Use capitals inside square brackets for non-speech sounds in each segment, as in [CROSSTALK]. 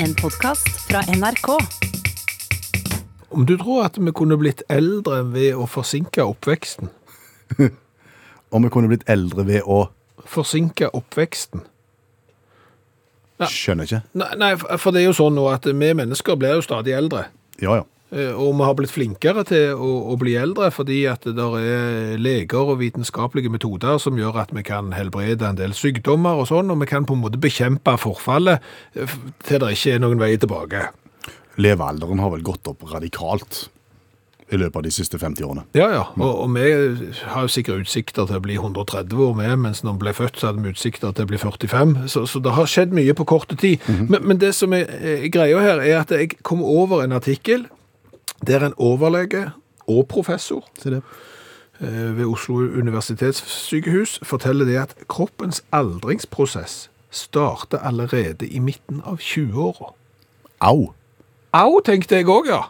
En podkast fra NRK. Om du tror at vi kunne blitt eldre ved å forsinke oppveksten? [LAUGHS] Om vi kunne blitt eldre ved å Forsinke oppveksten? Skjønner ikke. Nei, nei, for det er jo sånn nå at vi mennesker blir jo stadig eldre. Ja, ja. Eh, Og vi har blitt flinkere til å, å bli eldre fordi at det der er leger og vitenskapelige metoder som gjør at vi kan helbrede en del sykdommer og sånn, og vi kan på en måte bekjempe forfallet eh, til det ikke er noen vei tilbake. Levealderen har vel gått opp radikalt i løpet av de siste 50 årene. Ja, ja, og, og vi har jo sikkert utsikter til å bli 130 år med, mens når vi ble født så hadde vi utsikter til å bli 45, så, så det har skjedd mye på korte tid. men, men det som er, er greia her er at jeg kom over en artikkel der en overlege og professor eh, ved Oslo universitetssykehus forteller det at kroppens aldringsprosess starter allerede i midten av 20-åra. Au! Au, tenkte jeg òg, ja.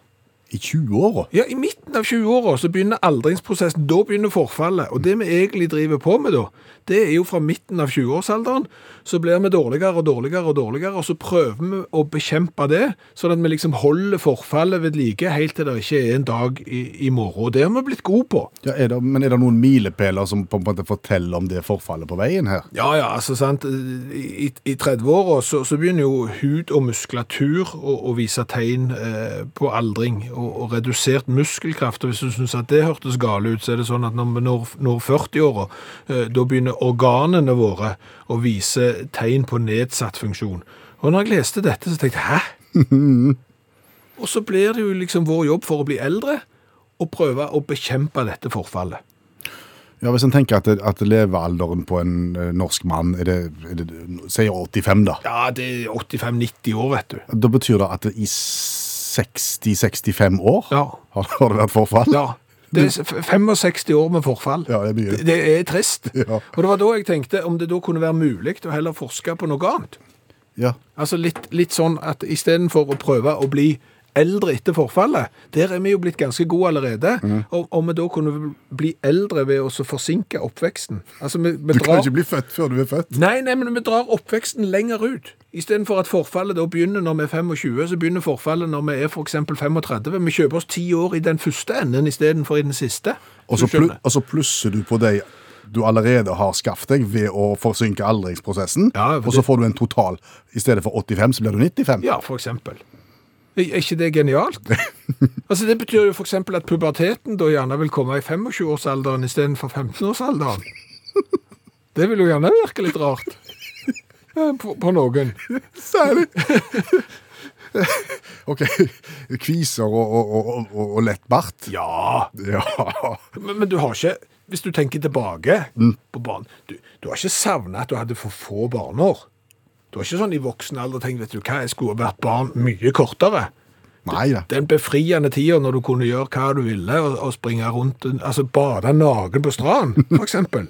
I 20-åra? Ja, I midten av 20-åra så begynner aldringsprosessen. Da begynner forfallet. Og det vi egentlig driver på med da, det er jo fra midten av 20-årsalderen, så blir vi dårligere og dårligere og dårligere, og så prøver vi å bekjempe det, sånn at vi liksom holder forfallet ved like helt til det ikke er en dag i, i morgen. Og det har vi blitt gode på. Ja, er det, men er det noen milepæler som på en måte forteller om det forfallet på veien her? Ja, ja, altså sant. I, i 30-åra så, så begynner jo hud og muskulatur å, å vise tegn eh, på aldring og, og redusert muskelkraft. Og hvis du syns at det hørtes gale ut, så er det sånn at når vi når, når 40-åra, eh, da begynner organene våre å vise tegn på nedsatt funksjon. Og når jeg leste dette, så tenkte jeg hæ? og så blir det jo liksom vår jobb for å bli eldre å prøve å bekjempe dette forfallet. Ja, Hvis en tenker at, at levealderen på en eh, norsk mann er det, er det sier 85, da. Ja, det er 85-90 år, vet du. Da betyr det at det i 60-65 år Ja. har, har det vært forfall? Ja. Det er 65 år med forfall. Ja, det er mye. Det, det er trist. [LAUGHS] Ja. Og det var da jeg tenkte om det da kunne være mulig å heller forske på noe annet. Ja. Altså litt, litt sånn at istedenfor å prøve å bli eldre etter forfallet, der er vi jo blitt ganske gode allerede. Mm. Og om vi da kunne bli eldre ved å forsinke oppveksten. Altså vi, vi Du kan drar... ikke bli født før du er født. Nei, nei, men vi drar oppveksten lenger ut. Istedenfor at forfallet da begynner når vi er 25, så begynner forfallet når vi er eksempel 35. Vi kjøper oss ti år i den første enden istedenfor i den siste. Og så pl og så plusser du på de du allerede har skaffet deg ved å forsinke aldringsprosessen, Ja, for og så får du en total. I stedet for 85, så blir du 95. Ja, for eksempel. Er ikke det genialt? [LAUGHS] altså Det betyr jo eksempel at puberteten da gjerne vil komme i 25-årsalderen istedenfor 15-årsalderen. Det vil jo gjerne virke litt rart. På, på noen. Særlig. OK. Kviser og, og, og, og, lett bart. Ja, Ja. men, men du har ikke Hvis du tenker tilbake på barn du, du har ikke savna at du hadde for få barneår. Du var ikke sånn i voksen alder tenkt vet du hva, jeg skulle vært barn mye kortere. Nei ja. Den befriende tida når du kunne gjøre hva du ville, og, og springe rundt, altså bade naken på stranden, eksempel.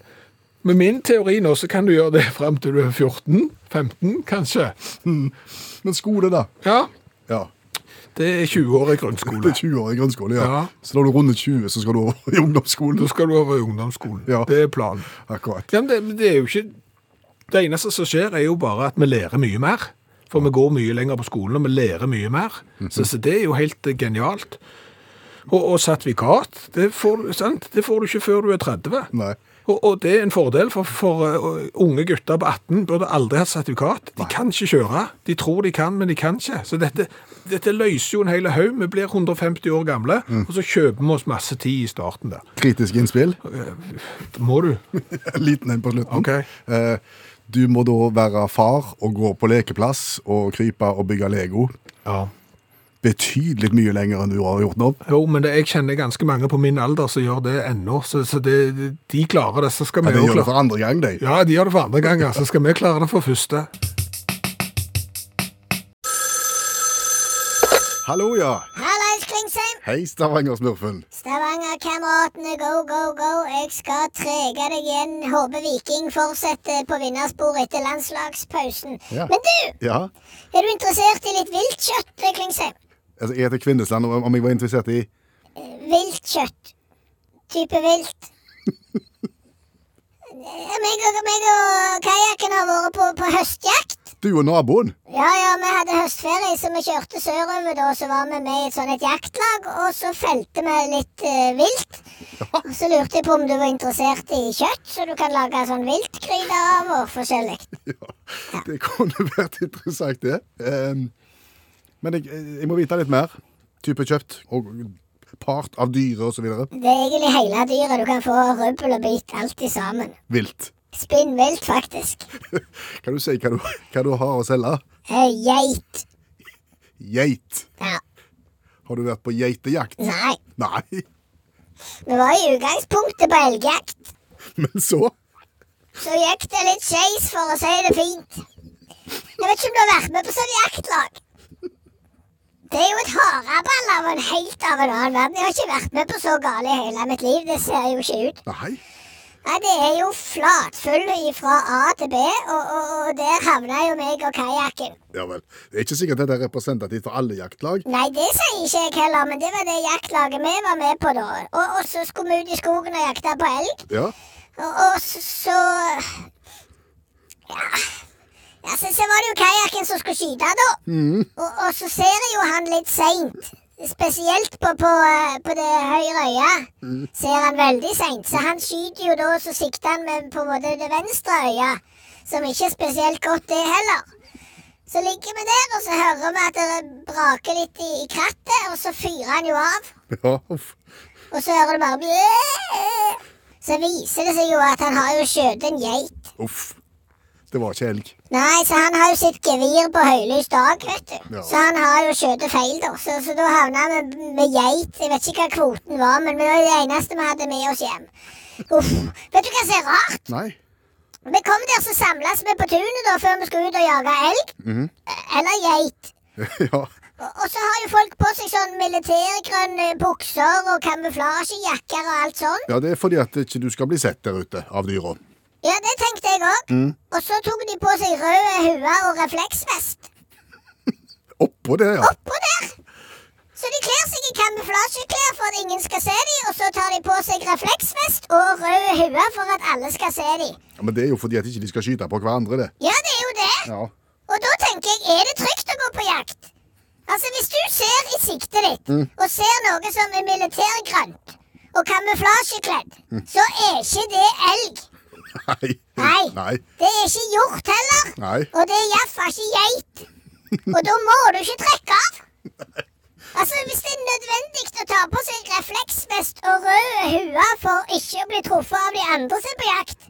Med min teori nå, så kan du gjøre det frem til du er 14-15, kanskje. Men skole, da? Ja, Ja. det er 20 år i Det er 20 år i grunnskole, ja. Ja. Så når du runder 20, så skal du over i ungdomsskolen. Da skal du over i ungdomsskolen. Ja. Det er planen. Akkurat. Ja, men det, det er jo ikke... Det eneste som skjer er jo bare at vi lærer mye mer. For vi går mye lenger på skolen, og vi lærer mye mer. så, så det er jo helt eh, genialt. Og, og sertifikat, det får, sant? det får du ikke før du er 30. Nei. Og, og det er en fordel, for, for uh, unge gutter på 18 burde aldri hatt sertifikat. De kan ikke kjøre. De tror de kan, men de kan ikke. Så dette, dette løser jo en hel haug. Vi blir 150 år gamle, og så kjøper vi oss masse tid i starten der. Kritisk innspill. Må du? [LAUGHS] Liten en på slutten. Ok. Eh, du må da være far og gå på lekeplass og krype og bygge Lego. Ja. Betydelig mye lenger enn du har gjort nå. Jo, men det, jeg kjenner ganske mange på min alder som gjør det ennå, så, så det, de klarer det, så skal Ja, vi jo gjør det for andre gang, de. Ja, de gjør det for andre gang. så skal vi klare det for første. Hallo, ja. Hallais, Klingsheim! Hei, Stavanger-smurfen. Stavanger-kameratene, go, go, go. Jeg skal trege deg igjen. Håper Viking fortsetter på vinnerspor etter landslagspausen. Ja. Men du, Ja. er du interessert i litt viltkjøtt, Klingsheim? Altså, jeg heter Kvindesland, og om jeg var interessert i Viltkjøtt. Type vilt. [LAUGHS] meg og, meg og kajakken har vært på, på høstjakt. Du og naboen? Ja, ja, vi hadde høstferie, så vi kjørte sørover da. Så var vi med i et sånn et jaktlag, og så felte vi litt eh, vilt. Og så lurte jeg på om du var interessert i kjøtt, så du kan lage sånn viltgryte av og forskjellig. [LAUGHS] Ja, det kunne vært interessant, det. Um, men jeg, jeg må vite litt mer. Type kjøpt, og part av dyret osv. Det er egentlig hele dyret. Du kan få rubbel og bit, i sammen. Vilt. Spinnvilt, faktisk. [LAUGHS] Kan du si hva du, hva du har å selge? Eh, Geit. Geit. Ja. Har du vært på geitejakt? Nei. Nei. Vi var i utgangspunktet på elgjakt. Men så Så gikk det litt skeis, for å si det fint. Jeg vet ikke om du har vært med på sånn jaktlag? Det er jo et hareball av en helt av en annen verden. Jeg har ikke vært med på så gale i hele mitt liv. Det ser jo ikke ut. Nei. Nei, det er jo flatfull fra A til B, og, og, og der havna jo meg og kajakken. Ja vel. Det er ikke sikkert dette er representativt for alle jaktlag. Nei, det sier ikke jeg heller, men det var det jaktlaget vi var med på da. Og, og så skulle vi ut i skogen og jakte på elg. Ja. Og, så, Ja. ja så, så var det jo kajakken som skulle skyte, da. Og, og så ser jeg jo han litt seint. Spesielt på, på, eh, på det høyre øyet ser han veldig seint. Så han skyter jo da, så sikter han med på en måte det venstre øyet. Som ikke er spesielt godt, det heller. Så ligger vi der, og så hører vi at det braker litt i, i krattet, og så fyrer han jo av. Ja. Og så hører du bare «Bæ!» Så viser det seg jo at han har jo skjøtet en geit. Uff. Det var ikke elg. Nei, så han har jo sitt gevir på høylys dag, vet du. Ja. Så han har jo skjøt feil, da. Så, så da havna vi med geit. Jeg vet ikke hva kvoten var, men det var det eneste vi hadde med oss hjem. Uff. Vet du hva som er rart? Nei. Vi kom der, så samles vi på tunet da før vi skulle ut og jage elg. Eller geit. [LAUGHS] ja. Og, og så har jo folk på seg sånn militærgrønne bukser og kamuflasjejakker og alt sånn. ja, det er fordi at ikke du skal bli sett der ute av dyra. Ja, det tenkte jeg òg. Og så tok de på seg røde huer og refleksvest. [LAUGHS] Oppå der, ja. Oppå der! Så de kler seg i kamuflasjeklær for at ingen skal se dem, og så tar de på seg refleksvest og røde huer for at alle skal se dem. ja. Men det er jo fordi at ikke de skal skyte på hverandre, det. Ja, det er jo det. Ja. Og da tenker jeg, er det trygt å gå på jakt? Altså, hvis du ser i siktet ditt, og ser noe som er militærgrønt og kamuflasjekledd, så er ikke det elg. Nei. Nei. Det er ikke hjort heller. Nei. Og det er iallfall ikke geit. Og da må du ikke trekke av. Altså, Hvis det er nødvendig å ta på seg refleksvest og røde huer for ikke å bli truffet av de andre som er på jakt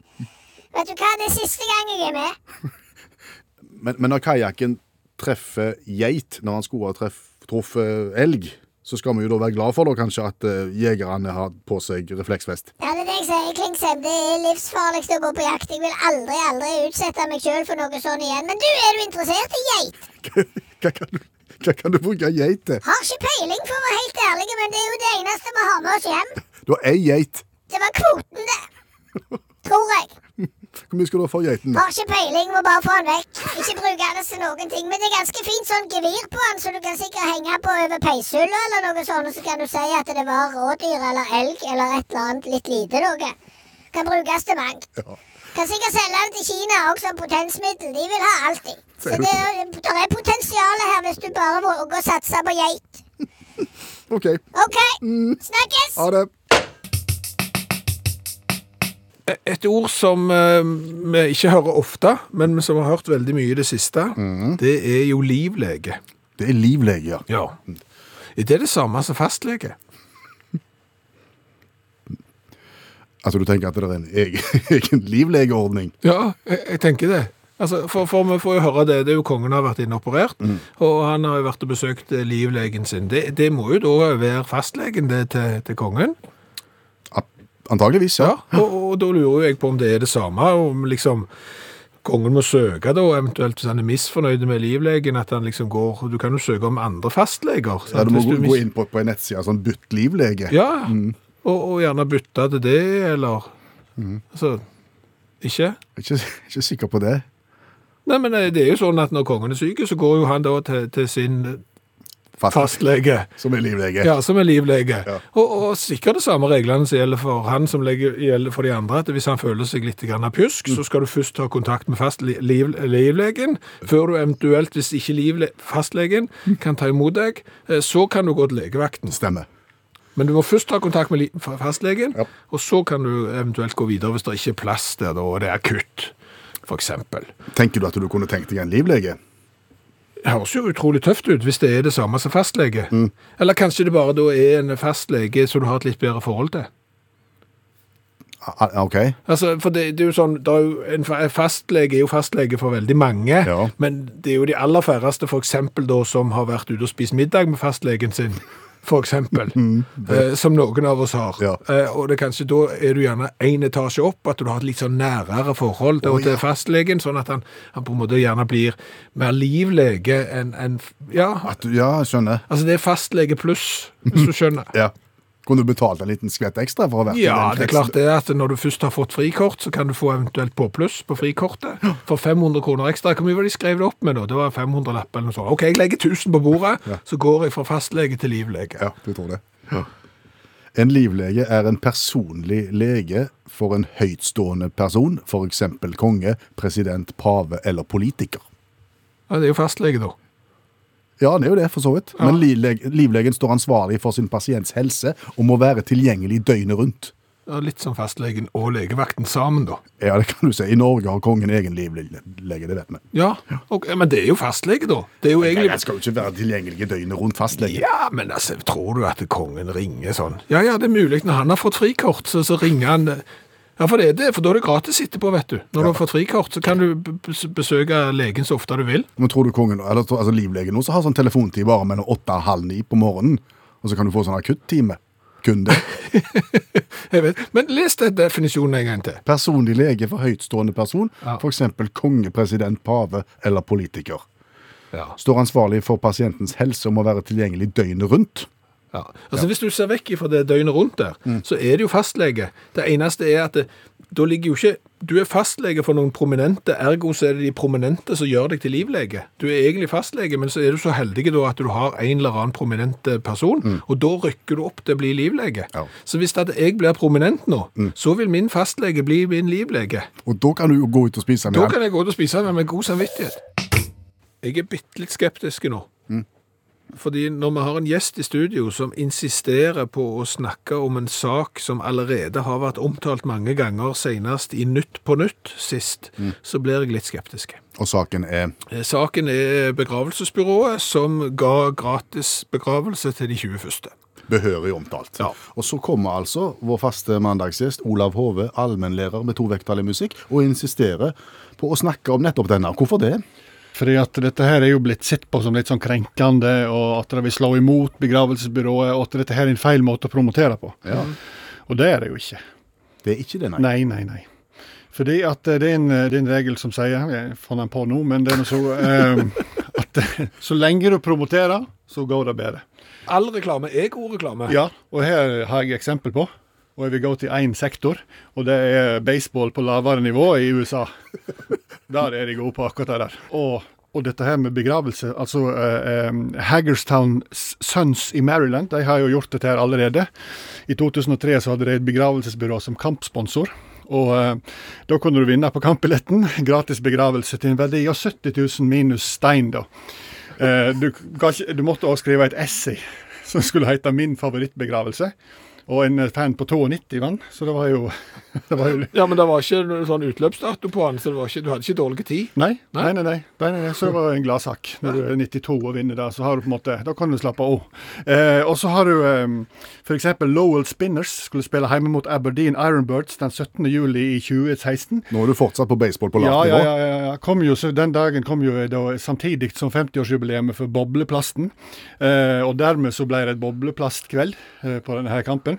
Vet du hva, det er siste gang jeg er med. Men, men når kajakken treffer geit når han skulle ha truffet elg, så skal vi jo da være glad for da, kanskje at uh, jegerne har på seg refleksvest. Ja, det er det jeg sier, Klingsheim. Det er livsfarligst å gå på jakt. Jeg vil aldri, aldri utsette meg sjøl for noe sånn igjen. Men du, er du interessert i geit? [LAUGHS] Hva kan du, hva kan du bruke geit til? Har ikke peiling, for å være helt ærlig, men det er jo det eneste vi har med oss hjem. Du har ei geit. Det var kvoten, det. Tror jeg. Hvor mye skal du ha for geiten? Har ikke peiling, må bare få den vekk. Ikke bruke den til noen ting. Men det er ganske fint sånn gevir på den, så du kan sikkert henge på over peishylla eller noe sånt, og så kan du si at det var rådyr eller elg eller et eller annet litt lite noe. Kan brukes til mangt. Ja. Kan sikkert selge den til Kina også som potensmiddel. De vil ha alltid. Så det er, det er potensial her hvis du bare våger å satse på geit. [LAUGHS] OK. OK, snakkes! Ha det. Et ord som eh, vi ikke hører ofte, men som vi har hørt veldig mye i det siste, det er jo livlege. Det er livlege, ja. Ja. Er det det samme som fastlege? Altså, du tenker at det er en egen, [LAUGHS] egen livlegeordning? Ja, jeg, jeg tenker det. Altså, for, for vi får jo høre det, det er jo kongen har vært inoperert, og og han har jo vært og besøkt eh, livlegen sin. Det, det må jo da være fastlegen det til, til kongen. Antageligvis, ja. Ja, og, og da lurer jeg på om det er det samme, om liksom kongen må søke da, eventuelt hvis han er misfornøyd med livlegen, at han liksom går, du kan jo søke om andre fastleger. sant? ja du må du gå, inn på, på en nettside, sånn bytt livlege. Ja, og, og gjerne bytte til det, eller, altså, ikke? Ikke, ikke sikker på det. Nei, men eh, det er jo sånn at når kongen er syk, så går jo han da til, til sin fastlege. Som er livlege. Ja, som er livlege. Ja. Og, og sikkert det samme reglene som gjelder for han som legger, gjelder for de andre. at Hvis han føler seg litt pjusk, mm. så skal du først ta kontakt med fast li, liv, livlegen. Før du eventuelt, hvis ikke liv, fastlegen kan ta imot deg, eh, så kan du gå til legevakten. Stemmer. Men du må først ta kontakt med fastlegen, Ja. og så kan du eventuelt gå videre hvis det ikke er plass der, og det er akutt, eksempel. Tenker du at du kunne tenkt deg en livlege? Høres jo utrolig tøft ut hvis det er det samme som fastlege. Eller kanskje det bare da er en fastlege som du har et litt bedre forhold til. Ah, OK. Altså, for det, det er jo sånn, er jo en fastlege er jo fastlege for veldig mange, Ja. men det er jo de aller færreste for eksempel da som har vært ute og spist middag med fastlegen sin, for eksempel, eh, som noen av oss har. Ja. Eh, og det er kanskje da er du gjerne en etasje opp, at du har et litt sånn nærere forhold til, oh, ja. til fastlegen, sånn at han, han på en måte gjerne blir mer livlege enn, en, ja, At ja, skjønner. altså det er fastlege pluss, hvis du skjønner. [LAUGHS] Ja. Kunne du betalt en liten skvett ekstra for å være Ja, det er klart det at når du først har fått frikort, så kan du få eventuelt påpluss på frikortet. For 500 kroner ekstra. Hvor mye var de skrev det opp med da? Det var 500 lapp eller noe sånt. Ok, jeg legger 1000 på bordet, så går jeg fra fastlege til livlege. Ja, du tror det. En livlege er en personlig lege for en høytstående person, eksempel konge, president, pave eller politiker. Ja, det er jo fastlege da. Ja, det er jo det, for så vidt. Men livlegen står ansvarlig for sin pasients helse og må være tilgjengelig døgnet rundt. Ja, litt som fastlegen og legevakten sammen da. Ja, det kan du si. I Norge har kongen egen livlege, det vet vi. Ja, okay, men det er jo fastlege da. Det er jo egentlig... Jeg skal jo ikke være tilgjengelig døgnet rundt fastlege. Ja, men altså, tror du at kongen ringer sånn? Ja, ja, det er mulig. Når han har fått frikort, så, så ringer han... Ja, for det er det, for da er det gratis etterpå, vet du. Når du har fått frikort, så kan du besøke legen så ofte du vil. Men tror du kongen, eller altså livlegen også har sånn telefontid bare mellom åtte og halv ni på morgenen, og så kan du få sånn akuttime? Kun det. [LAUGHS] Jeg vet. Men les den definisjonen en gang til. Personlig lege for høytstående person, Ja. eksempel konge, president, pave eller politiker. Ja. Står ansvarlig for pasientens helse og må være tilgjengelig døgnet rundt. Ja. Altså Hvis du ser vekk fra det døgnet rundt der, så er det jo fastlege. Det eneste er at det, da ligger jo ikke Du er fastlege for noen prominente, ergo så er det de prominente som gjør deg til livlege. Du er egentlig fastlege, men så er du så heldig da at du har en eller annen prominent person, person, og da rykker du opp til å bli livlege. Ja. Så hvis at jeg blir prominent nå, så vil min fastlege bli min livlege. Og da kan du jo gå ut og spise med Da kan jeg gå ut og spise med med god samvittighet. Jeg er bitte litt skeptisk nå. Fordi når vi har en gjest i studio som insisterer på å snakke om en sak som allerede har vært omtalt mange ganger, senest i Nytt på Nytt sist, så blir jeg litt skeptisk. Og saken er Eh, Saken er begravelsesbyrået som ga gratis begravelse til de 20 første. behørig omtalt. Ja. Og så kommer altså vår faste mandagsgjest Olav Hove, allmennlærer med tovektig musikk, og insisterer på å snakke om nettopp denne. Hvorfor det? Fordi at dette her er jo blitt sett på som litt sånn krenkende, og at det vil slå imot begravelsesbyrået, og at dette her er en feil måte å promotere på. Ja. Og det er det jo ikke. Det er ikke det, nei. Nei, nei, nei. Fordi at eh, det er en, det er en regel som sier, jeg fant den på nå, men det er noe så eh, [LAUGHS] at eh, så lenge du promoterer, så går det bedre. All reklame er god reklame. Ja, og her har jeg eksempel på. Og jeg vil gå til én sektor, og det er baseball på lavere nivå i USA. [LAUGHS] Der er de gode på akkurat det der. Og, og dette her med begravelse altså eh, eh, Hagerstown Sons i Maryland de har jo gjort dette her allerede. I 2003 så hadde de et begravelsesbyrå som kampsponsor. Og eh, da kunne du vinne på kampbilletten gratis begravelse til en verdi av 70 000 minus stein. da. Eh, du, kanskje, du måtte også skrive et essay som skulle hete 'Min favorittbegravelse'. Og en fan på 92 vann, så det var jo, [LAUGHS] det var jo Ja, men det var ikke noen sånn utløpsdato på han, så det var ikke, du hadde ikke dårlig tid. Nei, Nei? nei, nei, nei, nei. Så det var en gladsak. Når du er 92 og vinner der, så har du på en måte Da kan du slappe av. Eh, og så har du eh, f.eks. Lowell Spinners skulle spille hjemme mot Aberdeen Ironbirds den 17. juli i 2016. Nå er du fortsatt på baseball på Ja, lavt ja, nivå. ja, ja, ja. Kom jo, så den dagen kom jo da samtidig som 50-årsjubileet for bobleplasten. Eh, og dermed så ble det et bobleplastkveld eh, på denne her kampen.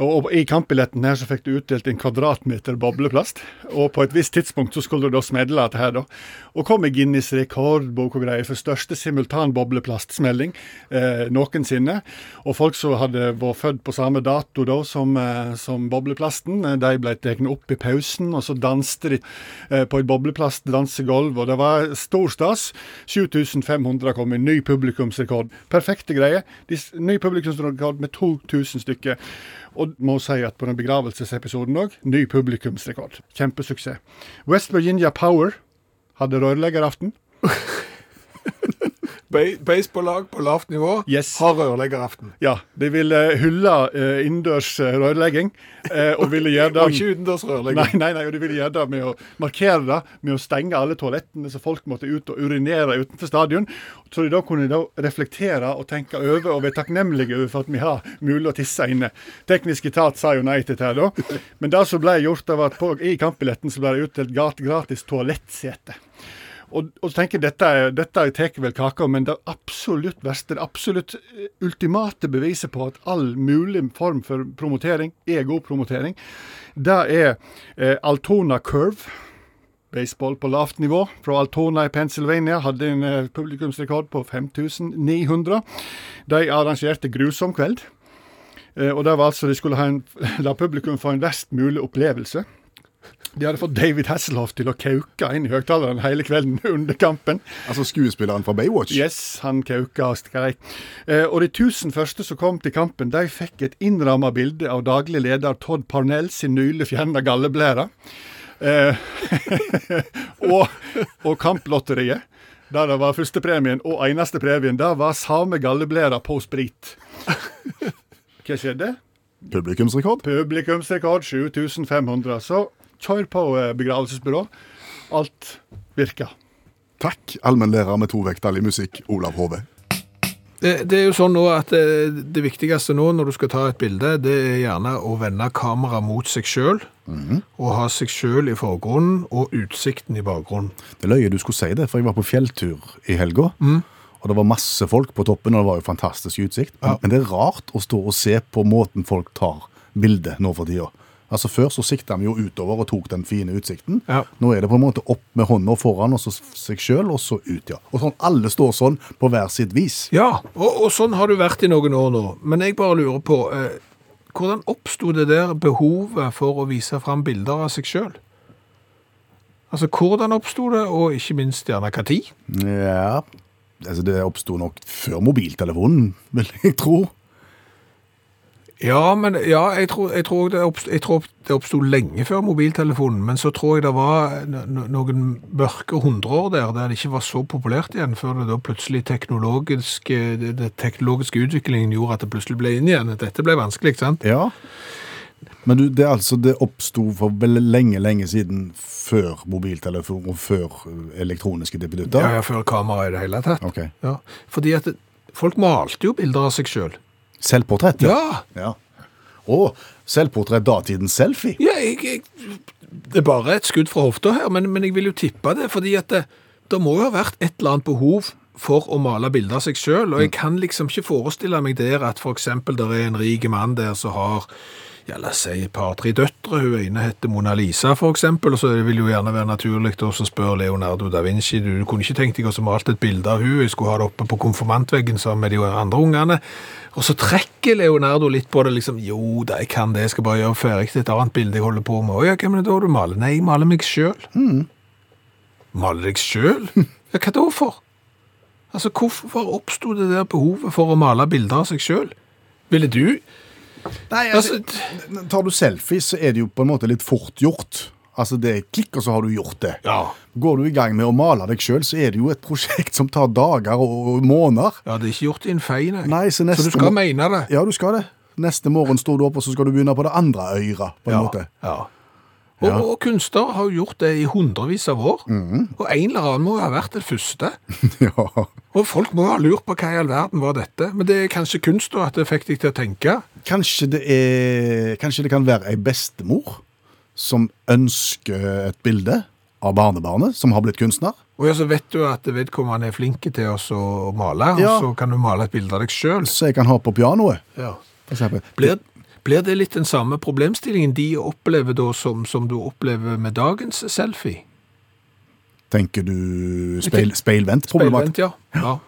Og i kampbilletten her så fikk du utdelt en kvadratmeter bobleplast. Og på et visst tidspunkt så skulle du da smedle dette her, da. Og kom i Guinness rekordbok og greier for største simultan bobleplastsmelling eh, noensinne. Og folk som hadde vært født på samme dato da som, eh, som bobleplasten, eh, de ble tatt opp i pausen, og så danste de eh, på et bobleplastdansegulv, og det var stor stas. 7500 kom i ny publikumsrekord. Perfekte greier. Ny publikumsrekord med 2000 stykker. Og må si at på den begravelsesepisoden òg, ny publikumsrekord. Kjempesuksess. West Virginia Power hadde rørleggeraften. [LAUGHS] Ba- Baseball-lag på lavt nivå Yes. har rørleggeraften. Ja, de ville hylle uh, innendørs eh, rørlegging, Uh, og ville gjøre det [LAUGHS] Og ikke utendørs rørlegging. Nei, nei, nei, og de ville gjøre det med å markere det med å stenge alle toalettene, så folk måtte ut og urinere utenfor stadion. Så de da kunne da reflektere og tenke over og være takknemlige over for at vi har mulig å tisse inne. Teknisk etat sa jo nei til dette, da. Men det som ble gjort, det var at på, i kampbilletten så ble det utdelt gratis toalettsete. Og, og tenker jeg, er- dette tar vel kaka, men det absolutt verste, det absolutt eh, ultimate beviset på at all mulig form for promotering er god promotering, det er eh, Altona Curve. Baseball på lavt nivå fra Altona i Pennsylvania hadde en eh, publikumsrekord på 5900. De arrangerte grusom kveld. Eh, og det var altså De skulle ha en, [LAUGHS] la publikum få en verst mulig opplevelse. De hadde fått David Hasselhoff til å kauke inn i høyttaleren hele kvelden [LAUGHS] under kampen. Altså skuespilleren fra Baywatch. Yes, han kauka og skreik. Eh, og de tusen første som kom til kampen, de fikk et innramma bilde av daglig leder Todd Parnell sin nylig fjerna galleblære. Eh, [LAUGHS] og, og Kamplotteriet, der det var førstepremien og eneste premien, det var samme galleblæra på sprit. Hva skjedde? Publikumsrekord. Publikumsrekord 7500. Så kjør på, eh, begravelsesbyrå. Alt virker. Takk, allmennlærer med to vekttall i musikk, Olav Hove. Det, det er jo sånn nå at det, det viktigste nå når du skal ta et bilde, det er gjerne å vende kameraet mot seg sjøl. Og ha seg sjøl i forgrunnen og utsikten i bakgrunnen. Det løy løye du skulle si det, for jeg var på fjelltur i helga. Og det var masse folk på toppen, og det var jo fantastisk utsikt. Ja. Men det er rart å stå og se på måten folk tar bildet nå for tida. Altså Før så sikta vi jo utover og tok den fine utsikten. Ja. Nå er det på en måte opp med hånda foran, og så seg sjøl, og så ut, ja. Og sånn, Alle står sånn på hver sitt vis. Ja, og, og sånn har du vært i noen år nå. Men jeg bare lurer på eh, hvordan oppsto det der behovet for å vise fram bilder av seg sjøl? Altså, hvordan oppsto det, og ikke minst gjerne når? Ja, altså Det oppsto nok før mobiltelefonen, vil jeg tro. Ja, men ja, jeg tror, jeg tror det oppstod, jeg tror det oppsto lenge før mobiltelefonen, men så tror jeg det var no- no- noen mørke hundreår der, der det ikke var så populært igjen, før det da plutselig teknologiske, det, det teknologiske utviklingen gjorde at det plutselig ble inn igjen. Dette ble vanskelig, ikke sant? Ja. Men du, det, altså, det oppsto for lenge, lenge siden før mobiltelefon og før eh, elektroniske dippedutter? Ja, ja, før kamera i det hele tatt. Ok. Ja, fordi at folk malte jo bilder av seg sjøl. Selvportrett? Ja! ja. Og selvportrett datidens selfie? ja jeg, jeg, det er bare et skudd fra hofta her, men, men jeg vil jo tippe det, fordi at det, det må jo ha vært et eller annet behov for å male bilder av seg sjøl, og jeg kan liksom ikke forestille meg der at eksempel der er en rik mann der som har ja, la oss si par-tre døtre. Hun ene heter Mona Lisa, for eksempel, og så det vil jo gjerne være naturlig å spørre Leonardo da Vinci. Du, du kunne ikke tenkt deg å malt et bilde av hun, jeg skulle ha det oppe på konfirmantveggen sammen med de andre ungene. Og så trekker Leonardo litt på det, liksom, jo da, jeg kan det, jeg skal bare gjøre ferdig et annet bilde jeg holder på med. Å ja, hva det da du maler? Nei, jeg maler meg sjøl. Maler deg sjøl? Ja, hva da for? Altså, hvorfor oppsto det der behovet for å male bilder av seg sjøl? Ville du Nei, Altså, Tar du selfie, så er det jo på en måte litt fort gjort. Altså, det er klikk, og så har du gjort det. Ja. Går du i gang med å male deg sjøl, så er det jo et prosjekt som tar dager og, og måneder. Ja, det er ikke gjort i en fei, nei. Nei, så neste du skal mene det. Ja, du skal det. Neste morgen står du opp, og så skal du begynne på det andre øret, på en Ja, måte. ja. Og, og kunstnere har jo gjort det i hundrevis av år. Og en eller annen må ha vært det første. [LAUGHS] ja. Og folk må ha lurt på hva i all verden var dette. Men det er kanskje kunst da, at det fikk deg til å tenke. Kanskje det er Kanskje det kan være ei bestemor som ønsker et bilde av barnebarnet, som har blitt kunstner. Og ja, så vet du at vedkommende er flinke til å male, Ja. og så kan du male et bilde av deg sjøl. Så jeg kan ha på pianoet, Ja. Blir, Blir det litt den samme problemstillingen de opplever da som, som du opplever med dagens selfie? Tenker du speil, speilvendt problematikk? Speilvendt, ja. ja.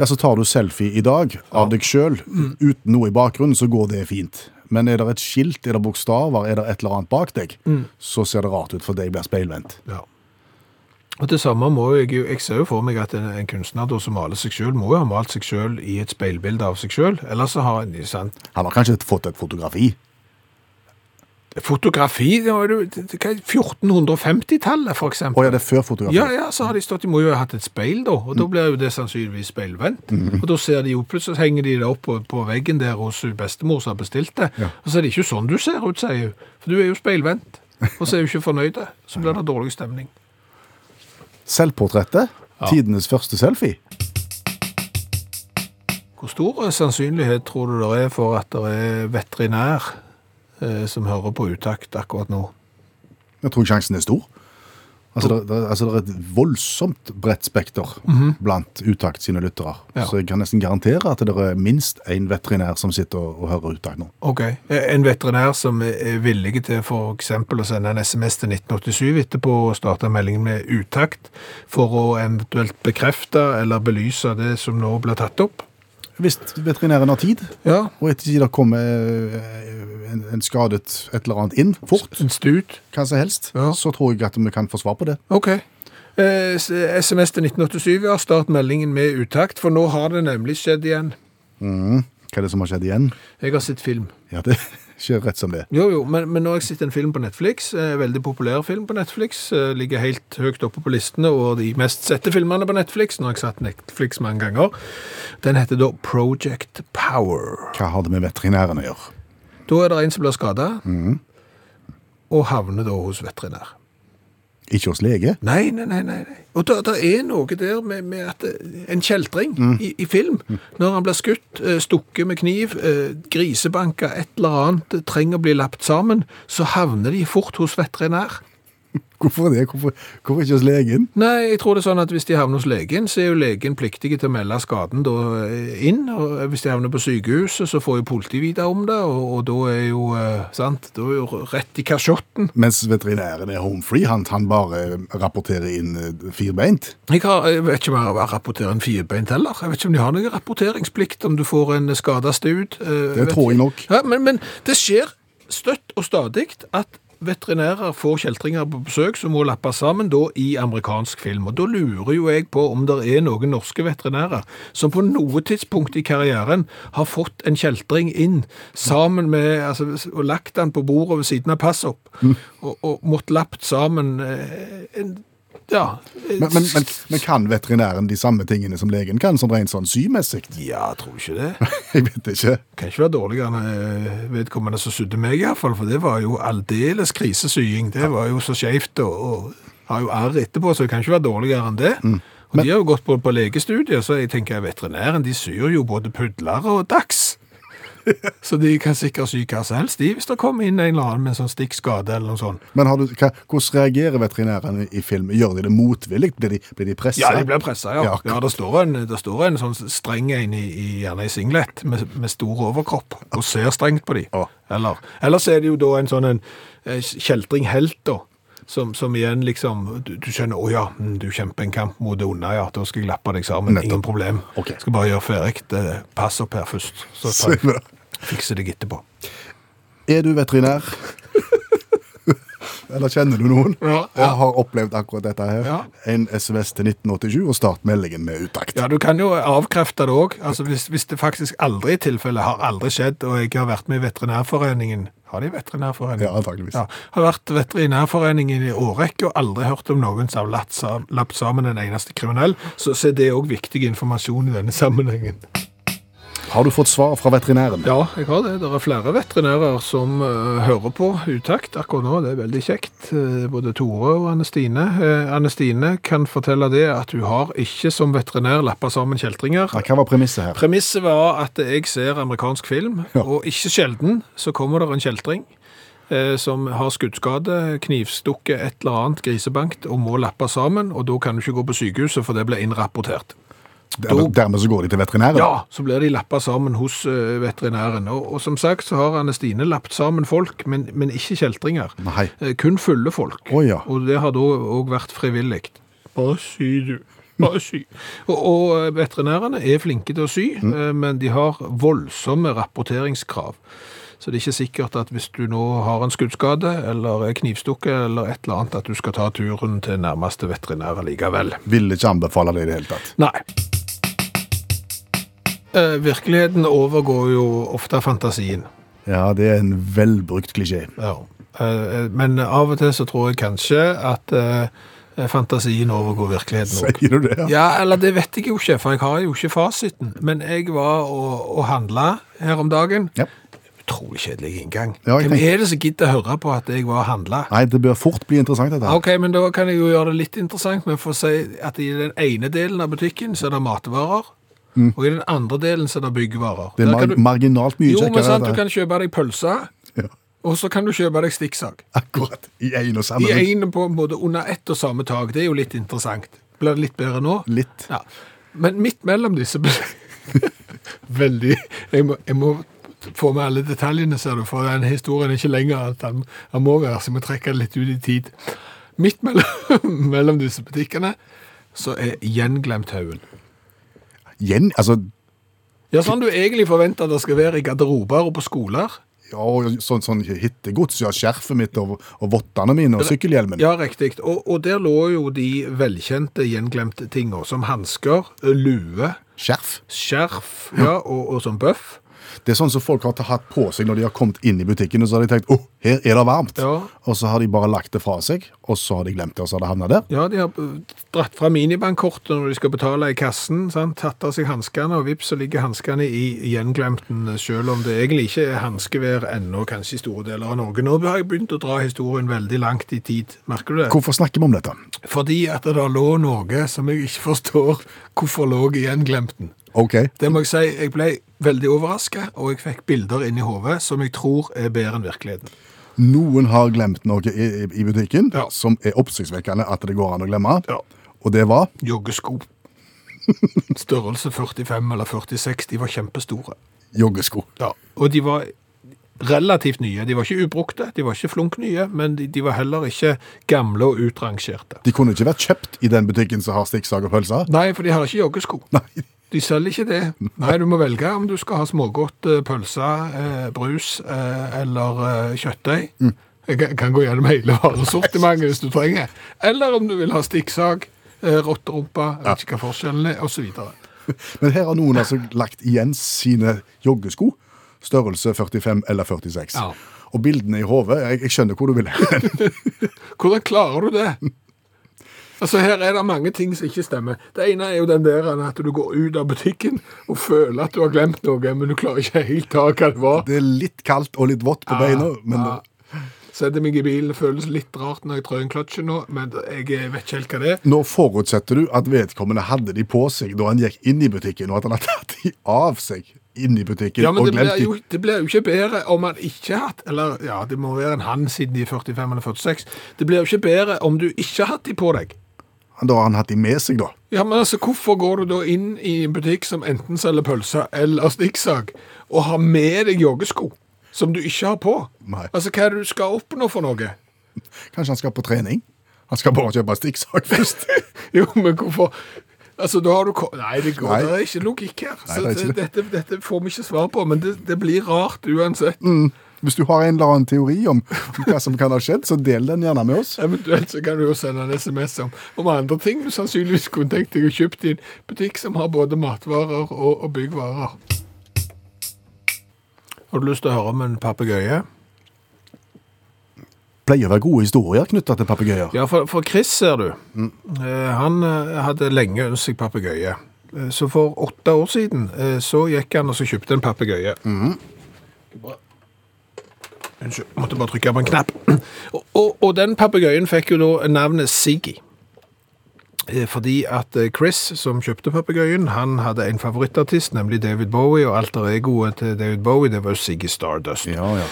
Ja, så tar du selfie i dag av deg sjøl uten noe i bakgrunnen, så går det fint. Men er det et skilt, er det bokstaver, er det et eller annet bak deg, så ser det rart ut for deg blir speilvendt. Ja. Og det samme må jeg jo, jeg ser jo for meg at en, en kunstner da, som maler seg selv, må jo ha malt seg selv i et speilbilde av seg selv, ellers så har en, sant, Han har kanskje fått et fotografi. fotografi, det var jo, det- det- hva er 1450-tallet for Å eksempel. ja, det er før fotografi. Ja, ja, så har de stått, de må jo ha hatt et speil da, og da blir jo det sannsynligvis speilvendt. Og da ser de jo plutselig, så henger de det opp på, på veggen der hos bestemor som har bestilt det. Ja. Og så er det ikke sånn du ser ut, sier hun. For du er jo speilvendt. Og så er du ikke fornøyd. Så blir det dårlig stemning. Selvportrettet. Tidenes første selfie. Hvor stor sannsynlighet tror du det er for at det er veterinær eh, som hører på utakt akkurat nå? Jeg tror sjansen er stor. Altså, det, det, altså, det er et voldsomt bredt spekter blant Utakt sine lyttere. Ja. Så jeg kan nesten garantere at det er minst én veterinær som sitter og, og hører Utakt nå. Ok. Eh, En veterinær som er villig til eksempel å sende en SMS til 1987 etterpå og starte meldingen med utakt for å eventuelt bekrefte eller belyse det som nå blir tatt opp. Hvis veterinæren har tid, Ja, og etter tid det kommer eh, en, en skadet et eller annet inn fort, en stut. hva som helst, Ja. så tror jeg at vi kan få svar på det. Ok. Eh, SMS til 1987, ja. Start meldingen med utakt, for nå har det nemlig skjedd igjen. Hva er det som har skjedd igjen? Jeg har sett film. Ja, det skjer rett som det. Jo, jo, men, men nå har jeg sett en film på Netflix, eh, veldig populær film på Netflix, eh, ligger helt høyt oppe på listene, og de mest sette filmene på Netflix, nå har jeg satt Netflix mange ganger, den heter da Project Power. Hva har det med veterinæren å gjøre? Da er det en som blir skadet, og havner da hos veterinær. Ikke hos lege? Nei, nei, nei, nei. Og det er noe der med, med at eh, en kjeltring i, i film, når han blir skutt, eh, stukket med kniv, eh, grisebanka, et eller annet, trenger å bli lapt sammen, så havner de fort hos veterinær. [LAUGHS] Hvorfor det? Hvorfor, hvorfor ikke hos legen? Nei, jeg tror det er sånn at hvis de havner hos legen, så er jo legen pliktige til å melde skaden da eh, inn, og hvis de havner på sykehuset, så får jo politiet vite om det, og, og da er jo, eh, sant, da er jo rett i kasjotten. Mens veterinæren er home free, han, han bare rapporterer inn eh, firbeint. Jeg, har, jeg vet ikke om jeg har rapportert en firbeint heller. Jeg vet ikke om de har noen rapporteringsplikt om du får en skada stud. eh, Det tror jeg nok. Ja, men, men det skjer støtt og stadig at veterinærer får kjeltringer på besøk som må lappes sammen da i amerikansk film. Og da lurer jo jeg på om det er noen norske veterinærer som på noe tidspunkt i karrieren har fått en kjeltring inn sammen med, altså, og lagt den på bordet ved siden av passopp, Mm. og, og måtte lappet sammen eh, en, ja, Men, men, men, men kan veterinæren de samme tingene som legen kan, sånn rent sånn symessig? Ja, jeg tror ikke det. [LAUGHS] Jeg vet ikke. Kan ikke være dårligere enn eh, vedkommende som sydde meg, iallfall, for det var jo aldeles krisesying. Det var jo så skeivt og, og har jo arr etterpå, så det kan ikke være dårligere enn det. Og de har jo gått på, på legestudier, så jeg tenker veterinæren de syr jo både pudler og dags. [LAUGHS] Så de kan sikkert sy hva som helst, de, hvis det kommer inn en eller annen med en sånn stikkskade eller noe sånt. Men har du, hva, hvordan reagerer veterinærene i film? Gjør de det motvillig? Blir de, blir de presset? Ja, de blir pressa, ja. Ja, Ja, det står en, det står en sånn streng en i, i, gjerne i singlet med, med stor overkropp og ser strengt på de. Ja. Eller, ellers er det jo da en sånn en eh, kjeltring helt da, som, som igjen liksom, du, du skjønner, å ja, mm, du kjemper en kamp mot det onde, ja, da skal jeg lappe deg sammen, Nettopp. ingen problem. Okay. Skal bare gjøre ferdig, pass opp her først, så takk. tar. Fikser deg etterpå. Er du veterinær? [LAUGHS] Eller kjenner du noen? Ja, Og har opplevd akkurat dette her? Ja. En SMS til 1987 og start meldingen med utakt. Ja, du kan jo avkrefte det òg. Altså, hvis, hvis det faktisk aldri i tilfelle har aldri skjedd, og jeg har vært med i Veterinærforeningen Har de Veterinærforeningen? Ja, antageligvis. Ja, har vært Veterinærforeningen i årrekke og aldri hørt om noen som har latt sammen en eneste kriminell, så, så er det òg viktig informasjon i denne sammenhengen. Har du fått svar fra veterinæren? Ja, jeg har det. Det er flere veterinærer som uh, hører på utakt akkurat nå. Det er veldig kjekt. Uh, både Tore og Anne Stine. Uh, Anne Stine kan fortelle det at hun har ikke som veterinær lappa sammen kjeltringer. Ja, Hva var premisset her? Premisset var at jeg ser amerikansk film, Ja. og ikke sjelden så kommer det en kjeltring eh, som har skuddskade, knivstukket et eller annet grisebankt og må lappe sammen, og da kan du ikke gå på sykehuset, for det blir innrapportert. Dermed, dermed så går de til veterinæren? Ja, så blir de lappa sammen hos uh, veterinæren. Og, og som sagt så har Anne Stine lappet sammen folk, men, men ikke kjeltringer. Nei. Eh, kun fulle folk. Oh, ja. Og det har da òg vært frivillig. Bare sy, du. Bare sy. [LAUGHS] Og, og eh, veterinærene er flinke til å sy, Mm. uh, men de har voldsomme rapporteringskrav. Så det er ikke sikkert at hvis du nå har en skuddskade eller er knivstukket eller et eller annet, at du skal ta turen til nærmeste veterinær likevel. Vil ikke anbefale det i det hele tatt. Nei. Eh, virkeligheten overgår jo ofte fantasien. Ja, det er en velbrukt klisjé. Ja. Eh, men av og til så tror jeg kanskje at eh, fantasien overgår virkeligheten òg. Sier du det? Ja? Ja, eller det vet jeg jo ikke, for jeg har jo ikke fasiten. Men jeg var og, og handla her om dagen. Ja. Utrolig kjedelig inngang. Ja, Hvem tenker- er det som gidder å høre på at jeg var og handla? Nei, det bør fort bli interessant dette. Ok, men da kan jeg jo gjøre det litt interessant med å si at i den ene delen av butikken så er det matvarer, og i den andre delen så er det byggvarer. Mm. Det er mar du- marginalt mye Jo, men sant, du kan kjøpe deg pølse, Ja, og så kan du kjøpe deg stikksag. akkurat. I en og samme I en på en måte under ett og samme tak. Det er jo litt interessant. Blir det litt bedre nå? Litt. Ja. Men midt mellom disse [LAUGHS] Veldig jeg må, jeg må få med alle detaljene, ser du, for den historien er ikke lenger at han, han må være, så jeg må trekke det litt ut i tid. Midt mellom, [LAUGHS] mellom disse butikkene så er gjenglemthaugen. Gjen, altså, Ja, sånn du egentlig forventer at det skal være i garderober og på skoler. ja, og sånn, sånn hittegods, ja, skjerfet mitt og, og vottene mine og sykkelhjelmen. Ja, riktig. Og, og der lå jo de velkjente gjenglemte tingene, som hansker, lue, Skjerf. skjerf ja, og, og som bøff. Det er sånn som folk har hatt på seg når de har kommet inn i butikken, og så har de tenkt, åh, her er det varmt. Ja. Og så har de bare lagt det fra seg, og så har de glemt det, og så har det havnet der. Ja, de har dratt fra minibankkortet når de skal betale i kassen, sant? tatt av seg hanskene, og vips så ligger hanskene i gjenglemten, selv om det egentlig ikke er hanskevær ennå, kanskje i store deler av Norge. Nå har jeg begynt å dra historien veldig langt i tid, merker du det? Hvorfor snakker vi om dette? Fordi at det da lå noe som jeg ikke forstår hvorfor lå i gjenglemten. Ok, Det må jeg si, jeg ble veldig overrasket, og jeg fikk bilder inn i hodet som jeg tror er bedre enn virkeligheten. noen har glemt noe i, i- i butikken, Ja. som er oppsiktsvekkende at det går an å glemme. Ja. Og det var Joggesko. [LAUGHS] Størrelse 45 eller 46, de var kjempestore. joggesko. Ja, og de var relativt nye. De var ikke ubrukte, de var ikke flunk nye, men de, de var heller ikke gamle og utrangerte. De kunne ikke vært kjøpt i den butikken som har stikksag og pølser. Nei, for de har ikke joggesko. Nei. De selger ikke det. Nei, du må velge om du skal ha smågodt, eh, pølse, eh, brus eh, eller kjøttdeig. Jeg kan- gå gjennom hele varesortimentet hvis du trenger. Eller om du vil ha stikksag, rotterumpe, vet ikke hva forskjellen er, videre. [LAUGHS] Men her har noen altså lagt igjen sine joggesko, størrelse 45 eller 46. Ja. Og bildene i hodet, jeg, jeg skjønner hvor du vil hen. [LAUGHS] Hvordan klarer du det? [LAUGHS] Altså Her er det mange ting som ikke stemmer. Det ene er jo den der at du går ut av butikken og føler at du har glemt noe, men du klarer ikke helt ta hva det var. Det er litt kaldt og litt vått på beina, men Ja. Setter meg i bilen, det føles litt rart når jeg trør en kløtsje nå, men jeg vet ikke helt hva det er. nå forutsetter du at vedkommende hadde de på seg da han gikk inn i butikken, og at han hadde tatt de av seg inn i butikken Ja, men og det glemt de. det blir jo ikke bedre om han ikke har hatt Eller ja, det må være en han siden de er 45 eller 46. Det blir jo ikke bedre om du ikke har hatt de på deg. Da har han hatt de med seg, da. Ja, men altså, Hvorfor går du da inn i en butikk som enten selger pølser eller stikksag, og har med deg joggesko som du ikke har på? Nei. Altså, Hva er det du skal oppnå for noe? Kanskje han skal på trening? Han skal bare kjøpe stikksag først. [LAUGHS] Jo, men hvorfor Altså, da har du Nei, det går, Nei. det er ikke logikk her. Nei, det ikke det, dette, dette får vi ikke svar på, men det, det blir rart uansett. Hvis du har en eller annen teori om hva som kan ha skjedd, så del den gjerne med oss. Eventuelt så kan du jo sende en SMS om, om andre ting du sannsynligvis kunne tenkt deg å kjøpe i en butikk som har både matvarer og, og byggvarer. Har du lyst til å høre om en papegøye? Pleier å være gode historier knytta til papegøyer. Ja, for, for Chris, ser du, eh, han eh, hadde lenge ønsket seg papegøye. Eh, Så for åtte år siden eh, så gikk han og så kjøpte en papegøye. Unnskyld, måtte bare trykke på en knapp. Og, [CLEARS THROAT] og, og den papegøyen fikk jo da navnet Siggy. Eh, Fordi at eh, Chris, som kjøpte papegøyen, han hadde en favorittartist, nemlig David Bowie, og alter egoet til David Bowie, det var Siggy Stardust. Ja, ja.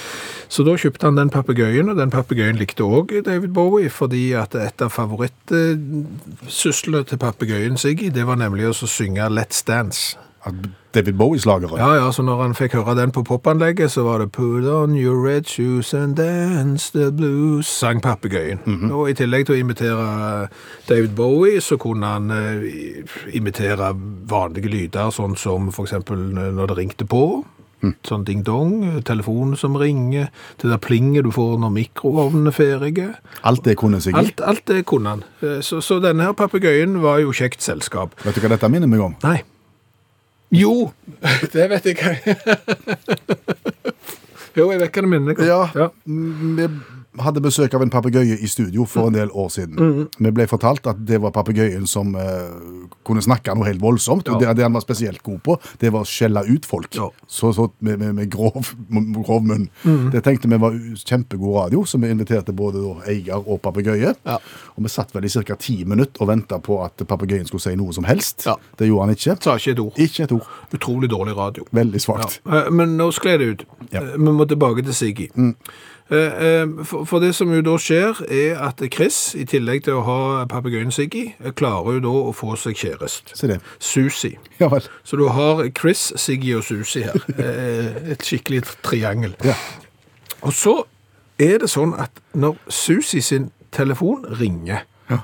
Så da kjøpte han den papegøyen, og den papegøyen likte også David Bowie, fordi at et av favorittsyslene til papegøyen Siggy, det var nemlig å synge Let's Dance. At David Bowie-slagere. Ja, ja, så når han fikk høre den på popanlegget, så var det Put on your red shoes and dance the blues, sang papegøyen. Og i tillegg til å imitere David Bowie, så kunne han eh, imitere vanlige lyder, sånn som eksempel når det ringte på. Sånn ding-dong, telefonen som ringer, det der plinget du får når mikroovnen er ferdig. Alt det kunne Siggy. Alt, alt det kunne han. Eh, Så, så denne her papegøyen var jo kjekt selskap. Vet du hva dette minner meg om? Nei. Jo, [LAUGHS] det vet jeg [LAUGHS] jo, jeg vet hva du mener. Ja. Ja, vi hadde besøk av en papegøye i studio for en del år siden. Mm. Vi ble fortalt at det var papegøyen som eh, kunne snakke noe helt voldsomt. Og det, det han var spesielt god på, det var å skjelle ut folk. Ja. Så, så med, med, med grov, grov munn. Mm. Det tenkte vi var kjempegod radio, så vi inviterte både da eier og papegøye. Ja. Og vi satt vel i ca. ti minutter og venta på at papegøyen skulle si noe som helst. Ja. Det gjorde han ikke. Sa ikke et ord. Ikke et ord. Utrolig dårlig radio. Veldig svakt. Ja. Eh, Men nå skled det ut. Ja. Eh, Vi må tilbake til Siggy. Eh, For, for det som jo da skjer, er at Chris, i tillegg til å ha papegøyen Siggy, eh, klarer jo da å få seg kjæreste. Se det. Susi. Ja vel. Så du har Chris, Siggy og Susi her. Eh, Et skikkelig triangel. Ja. Og så er det sånn at når Susi sin telefon ringer, Ja.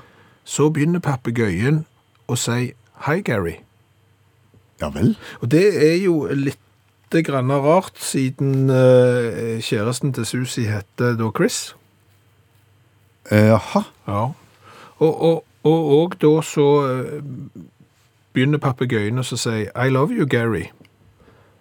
så begynner papegøyen å si Hei, Gary. Ja vel. Og det er jo litt grann rart, siden eh, kjæresten til Susi heter da Chris. Eh, Jaha. Ja. Og, og, og, og da så eh, begynner papegøyen å si I love you, Gary.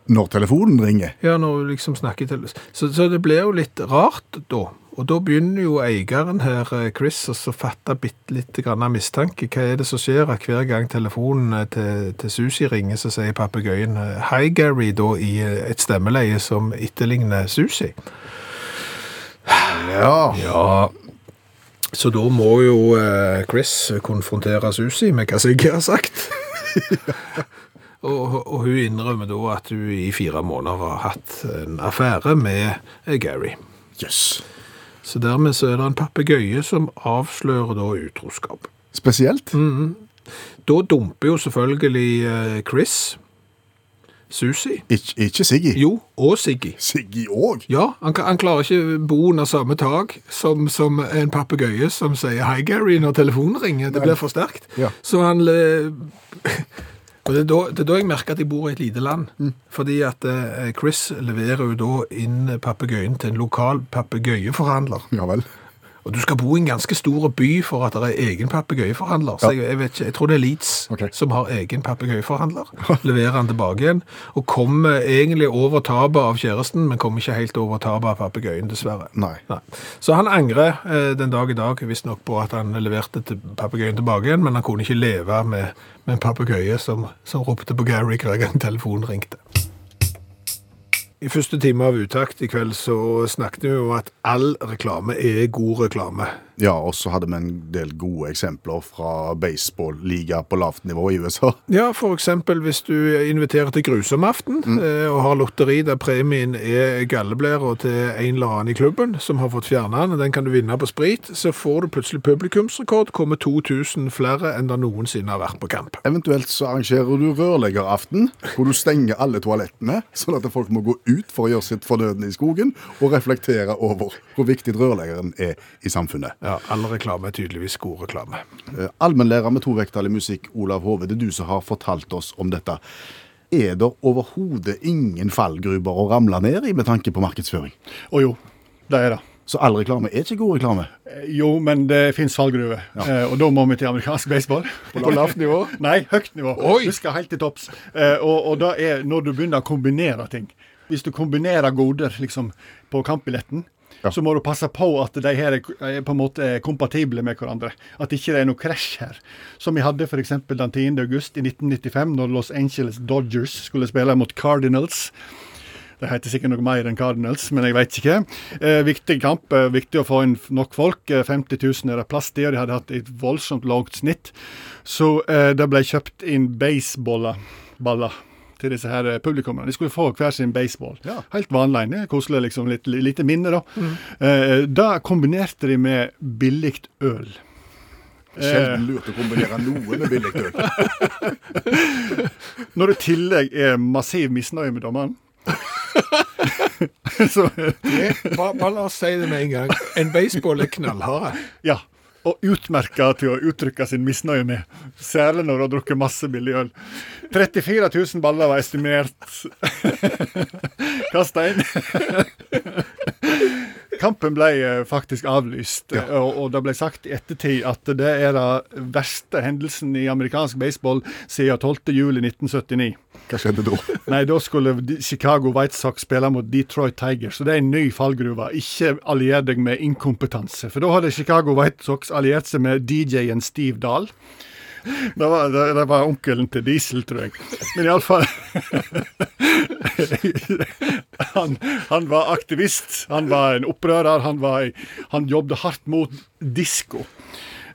Når telefonen ringer. Ja, når hun liksom snakker til så, så det blir jo litt rart da. Og da begynner jo eieren her, eh, Chris, å så fatte bitte litt grann av mistanke. Hva er det som skjer? At hver gang telefonen eh, til, til Susi ringer, så sier papegøyen eh, Hei, Gary, da i et stemmeleie som etterligner Susi. Ja. Ja. Så da må jo Chris konfrontere Susi med hva Sigge har sagt. [LAUGHS] og, og hun innrømmer da at hun i fire måneder har hatt en affære med Gary. Jøss. Så dermed så er det en papegøye som avslører da utroskap. Spesielt. Da dumper jo selvfølgelig eh, Chris Susi. Ik ikke Siggy. Jo, og Siggy. Siggy òg. Ja, han, han klarer ikke bo under samme tak som, som en papegøye som sier hei, Gary, når telefonen ringer. Det blir for sterkt. Ja. Så han Og det er, da, det er da jeg merker at jeg bor i et lite land. Fordi at eh, Chris leverer jo da inn papegøyen til en lokal papegøyeforhandler. Ja vel. Og du skal bo i en ganske stor by for at det er egen papegøyeforhandler. Så jeg, jeg vet ikke, jeg tror det er Leeds okay. som har egen papegøyeforhandler. Leverer han tilbake igjen. Og kommer egentlig over tapet av kjæresten, men kommer ikke helt over tapet av papegøyen, dessverre. Nei. Nei. Så han angrer eh, den dag i dag visstnok på at han leverte til papegøyen tilbake igjen, men han kunne ikke leve med, med en papegøye som, som ropte på Gary hver gang telefonen ringte. I første time av Utakt i kveld så snakket vi om at all reklame er god reklame. Ja, og så hadde vi en del gode eksempler fra baseball-liga på lavt nivå i USA. [LAUGHS] Ja, eksempel hvis du inviterer til grusomaften mm. og har lotteri der premien er galleblæra til en eller annen i klubben som har fått fjernet den, den kan du vinne på sprit, så får du plutselig publikumsrekord, kommer 2000 flere enn det noensinne har vært på kamp. Eventuelt så arrangerer du rørleggeraften, hvor du stenger alle toalettene, sånn at folk må gå ut for å gjøre sitt fornødne i skogen, og reflektere over hvor viktig rørleggeren er i samfunnet. Ja, all reklame er tydeligvis god reklame. Eh, Allmennlærer med tovektig musikk, Olav Hove, det er du som har fortalt oss om dette. Er det overhodet ingen fallgruber å ramle ned i med tanke på markedsføring? Å jo, det er det. Så all reklame er ikke god reklame? Eh, Jo, men det finnes fallgruver. Eh, og da må vi til amerikansk baseball. På lavt nivå? [LAUGHS] Nei, høyt nivå. Oi! Du skal helt til topps. Eh, og, og da er når du begynner å kombinere ting. Hvis du kombinerer goder liksom, på kampbilletten, Ja. så må du passe på at de her er, er på en måte kompatible med hverandre. At ikke det er noe krasj her. Som vi hadde f.eks. den 10. august i 1995, når Los Angeles Dodgers skulle spille mot Cardinals. Det heter sikkert noe mer enn Cardinals, men jeg vet ikke. Eh, viktig kamp. Eh, viktig å få inn nok folk. Eh, 50 000 er det plass til, og de hadde hatt et voldsomt lavt snitt. Så eh, det ble kjøpt inn baseballer baller til disse her eh, publikummene. De skulle få hver sin baseball. Ja. Helt vanlig. Koselig, liksom. Litt, lite minne, da. Eh, da kombinerte de med billig øl. Sjelden lurt å kombinere noe med billig øl. [LAUGHS] Når det i tillegg er massiv misnøye med dommeren [LAUGHS] Så Det- Bare, bare la oss si det med en gang. En baseball er knallharde. ja. Og utmerka til å uttrykke sin misnøye med. Særlig når du har drukket masse billig øl. 34 000 baller var estimert [LAUGHS] kasta inn. Kampen ble eh, faktisk avlyst, ja. og, og det ble sagt i ettertid at det er den verste hendelsen i amerikansk baseball siden 12.07.1979. Hva skjedde da? [LAUGHS] Nei, da skulle Chicago White Sox spille mot Detroit Tigers, så det er en ny fallgruve. Ikke allier deg med inkompetanse. For da hadde Chicago White Sox alliert seg med DJ-en Steve Dahl. Det var, det, det var onkelen til Diesel, tror jeg. Men iallfall [LAUGHS] han, han var aktivist. Han var en opprører. Han, var, han jobbet hardt mot disko.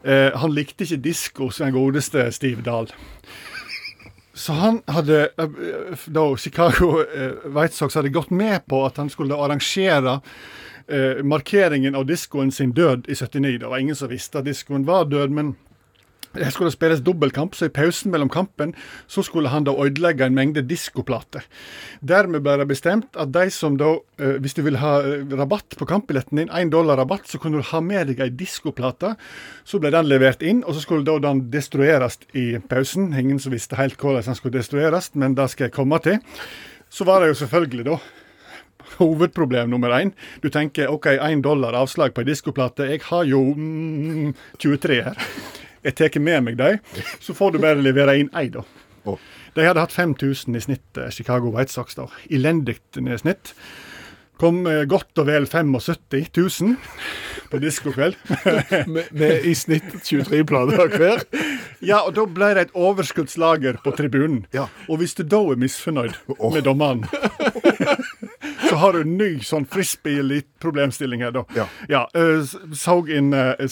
Eh, han likte ikke disko, som den godeste Steve Dahl. Så han hadde Da Chicago eh, White Sox hadde gått med på at han skulle arrangere eh, markeringen av diskoen sin død i 79. Det var ingen som visste at diskoen var død, men det skulle spilles dobbeltkamp, så i pausen mellom kampen så skulle han da ødelegge en mengde diskoplater. Dermed ble det bestemt at de som da, eh, hvis du ville ha eh, rabatt på kampbilletten din, én dollar rabatt, så kunne du ha med deg ei diskoplate. Så ble den levert inn, og så skulle da den destrueres i pausen. Ingen som visste helt hvordan den skulle destrueres, men det skal jeg komme til. Så var det jo selvfølgelig da hovedproblem nummer én. Du tenker OK, én dollar avslag på ei diskoplate. Jeg har jo mm, 23 her. Jeg tar med meg de, så får du bare levere inn ei, da. Oh. De hadde hatt 5000 i snitt, eh, Chicago White Sox. da. Elendig snitt. Kom eh, godt og vel 75 000 på diskokveld. [LAUGHS] Med, med i snitt 23 plater hver. Ja, og da ble det et overskuddslager på tribunen. Ja. Og hvis du da er misfornøyd med dommeren, så har du en ny sånn frisbee-problemstilling her, da. Ja. ja uh, så inn, uh, eh,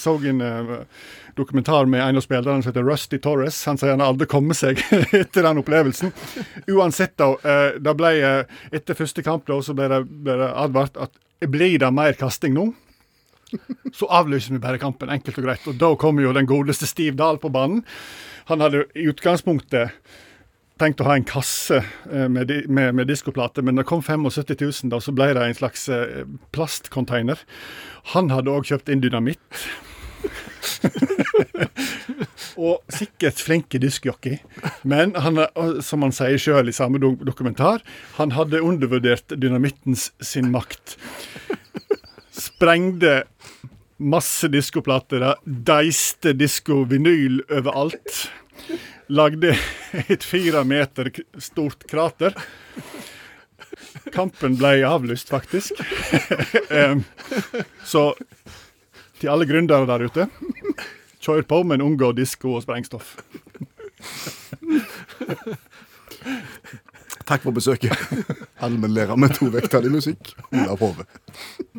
dokumentar med en av spillerne som heter Rusty Torres. Han sier han aldri kommet seg [LAUGHS] etter den opplevelsen. Uansett, da. da ble eh, etter første kamp da, så ble det, ble det advart at blir det mer kasting nå, så avlyser vi bare kampen, enkelt og greit. Og da kommer jo den godeste Steve Dahl på banen. Han hadde i utgangspunktet tenkt å ha en kasse eh, med, med, med diskoplater, men det kom 75 000, da, så ble det en slags eh, plastcontainer. Han hadde òg kjøpt inn dynamitt. [LAUGHS] og sikkert flinke diskjockey. Men han, som han sier sjøl i samme dokumentar, han hadde undervurdert dynamittens sin makt. Sprengde masse diskoplater, deiste disko-vinyl overalt. Lagde et fire meter stort krater. Kampen ble avlyst, faktisk. [LAUGHS] Så til alle gründere der ute, [LAUGHS] kjør på, men unngå disko og sprengstoff. [LAUGHS] Takk for besøket. [LAUGHS] Allmennlærer med to vekttall i musikk. Olav Hove.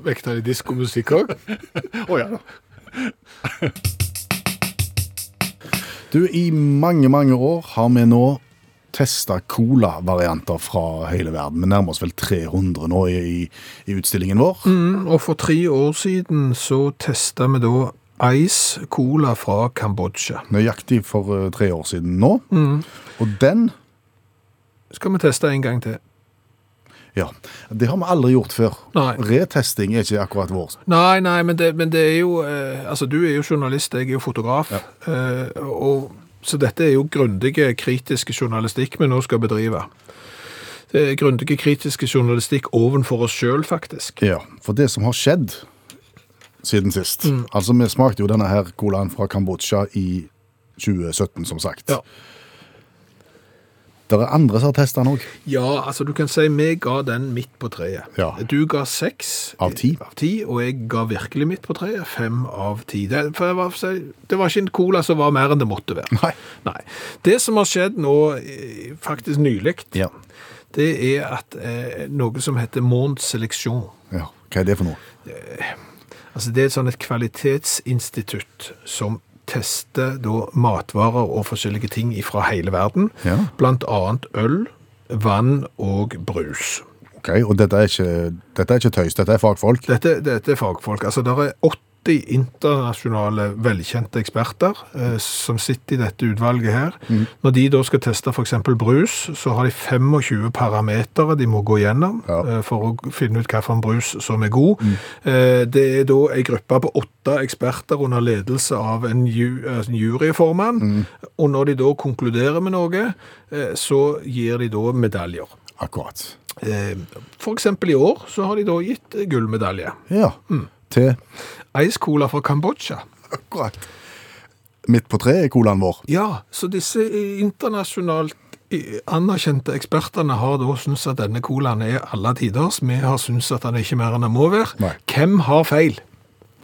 Vekttall i diskomusikk òg. Å ja da. Du, i mange, mange år har vi nå testa cola-varianter fra hele verden. Vi nærmer oss vel 300 nå i, i, utstillingen vår. Og for tre år siden så testa vi da Ice Cola fra Kambodsja. Nøyaktig for eh, tre år siden nå. Og den Skal vi teste en gang til? Ja, det har vi aldri gjort før. Nei. Retesting er ikke akkurat vår. Nei, nei, men det, men det er jo eh, Altså, du er jo journalist, jeg er jo fotograf. Eh, og, så dette er jo grundige, kritiske journalistikk vi nå skal bedrive. Det er grundige, kritiske journalistikk ovenfor oss sjøl, faktisk. Ja, for det som har skjedd siden sist Altså, vi smakte jo denne her colaen fra Kambodsja i 2017, som sagt. Ja. Det er andre som har testa den òg. Ja, altså du kan si vi ga den midt på treet. Ja. Du ga seks Av ti. og jeg ga virkelig midt på treet. Fem av ti. Det, var, det var ikke en cola som var mer enn det måtte være. Nei. Nei. Det som har skjedd nå, eh, faktisk nylig, Ja. det er at eh, noe som heter Monde Selection. Ja. Hva er det for noe? Altså det er et sånn et kvalitetsinstitutt som tester da matvarer og forskjellige ting fra hele verden. Ja. Annet øl, vann og brus. Ok, Og dette er ikke, dette er ikke tøys, dette er fagfolk. Dette, dette er fagfolk. Altså, det er 80 internasjonale velkjente eksperter eh, som sitter i dette utvalget her. Når de da skal teste f.eks. brus, så har de 25 parametere de må gå gjennom Ja. eh, for å finne ut hvilken brus som er god. Eh, det er da en gruppe på åtte eksperter under ledelse av en, ju, en juryformann. Og når de da konkluderer med noe, eh, så gir de da medaljer. Akkurat. F.eks. For eksempel i år så har de da gitt eh, gullmedalje. Ja. Til Ice Cola fra Kambodsja. Akkurat. Midt på treet er colaen vår. Ja, så disse internasjonalt eh, anerkjente ekspertene har da syntes at denne colaen er alle tiders. Vi har syntes at den er ikke mer enn den må være. Nei. Hvem har feil?